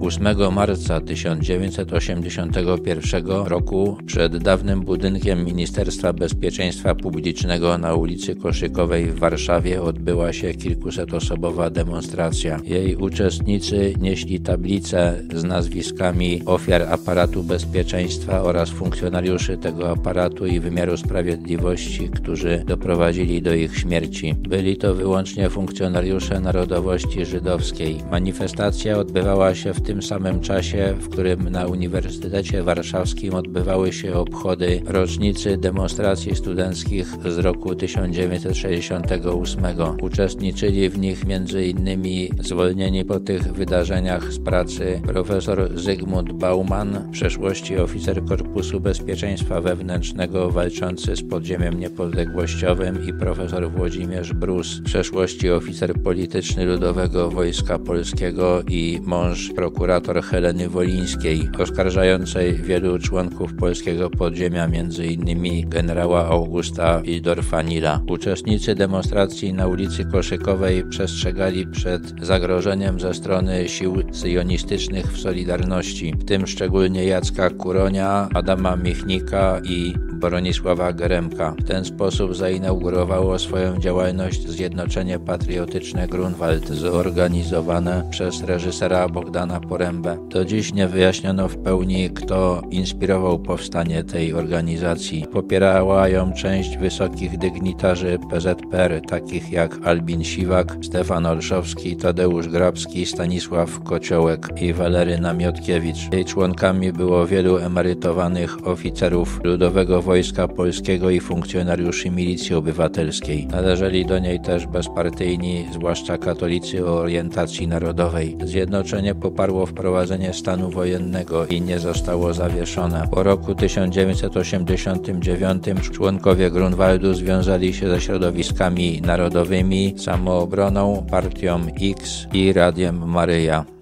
8 marca 1981 roku przed dawnym budynkiem Ministerstwa Bezpieczeństwa Publicznego na ulicy Koszykowej w Warszawie odbyła się kilkusetosobowa demonstracja. Jej uczestnicy nieśli tablice z nazwiskami ofiar aparatu bezpieczeństwa oraz funkcjonariuszy tego aparatu i wymiaru sprawiedliwości, którzy doprowadzili do ich śmierci. Byli to wyłącznie funkcjonariusze narodowości żydowskiej. Manifestacja odbywała się w tym samym czasie, w którym na Uniwersytecie Warszawskim odbywały się obchody rocznicy demonstracji studenckich z roku 1968. Uczestniczyli w nich m.in. zwolnieni po tych wydarzeniach z pracy profesor Zygmunt Bauman, w przeszłości oficer Korpusu Bezpieczeństwa Wewnętrznego walczący z podziemiem niepodległościowym i profesor Włodzimierz Brus, w przeszłości oficer polityczny Ludowego Wojska Polskiego i mąż prokurator Heleny Wolińskiej, oskarżającej wielu członków polskiego podziemia, m.in. generała Augusta Dorfanila. Uczestnicy demonstracji na ulicy Koszykowej przestrzegali przed zagrożeniem ze strony sił syjonistycznych w Solidarności, w tym szczególnie Jacka Kuronia, Adama Michnika i Bronisława Geremka. W ten sposób zainaugurowało swoją działalność Zjednoczenie Patriotyczne Grunwald, zorganizowane przez reżysera Bogdana Porębę. Do dziś nie wyjaśniono w pełni, kto inspirował powstanie tej organizacji. Popierała ją część wysokich dygnitarzy PZPR, takich jak Albin Siwak, Stefan Olszowski, Tadeusz Grabski, Stanisław Kociołek i Waleryna Miotkiewicz. Jej członkami było wielu emerytowanych oficerów Ludowego Wojska Polskiego i funkcjonariuszy milicji obywatelskiej. Należeli do niej też bezpartyjni, zwłaszcza katolicy o orientacji narodowej. Zjednoczenie poparło wprowadzenie stanu wojennego i nie zostało zawieszone. Po roku 1989 członkowie Grunwaldu związali się ze środowiskami narodowymi, samoobroną, partią X i Radiem Maryja.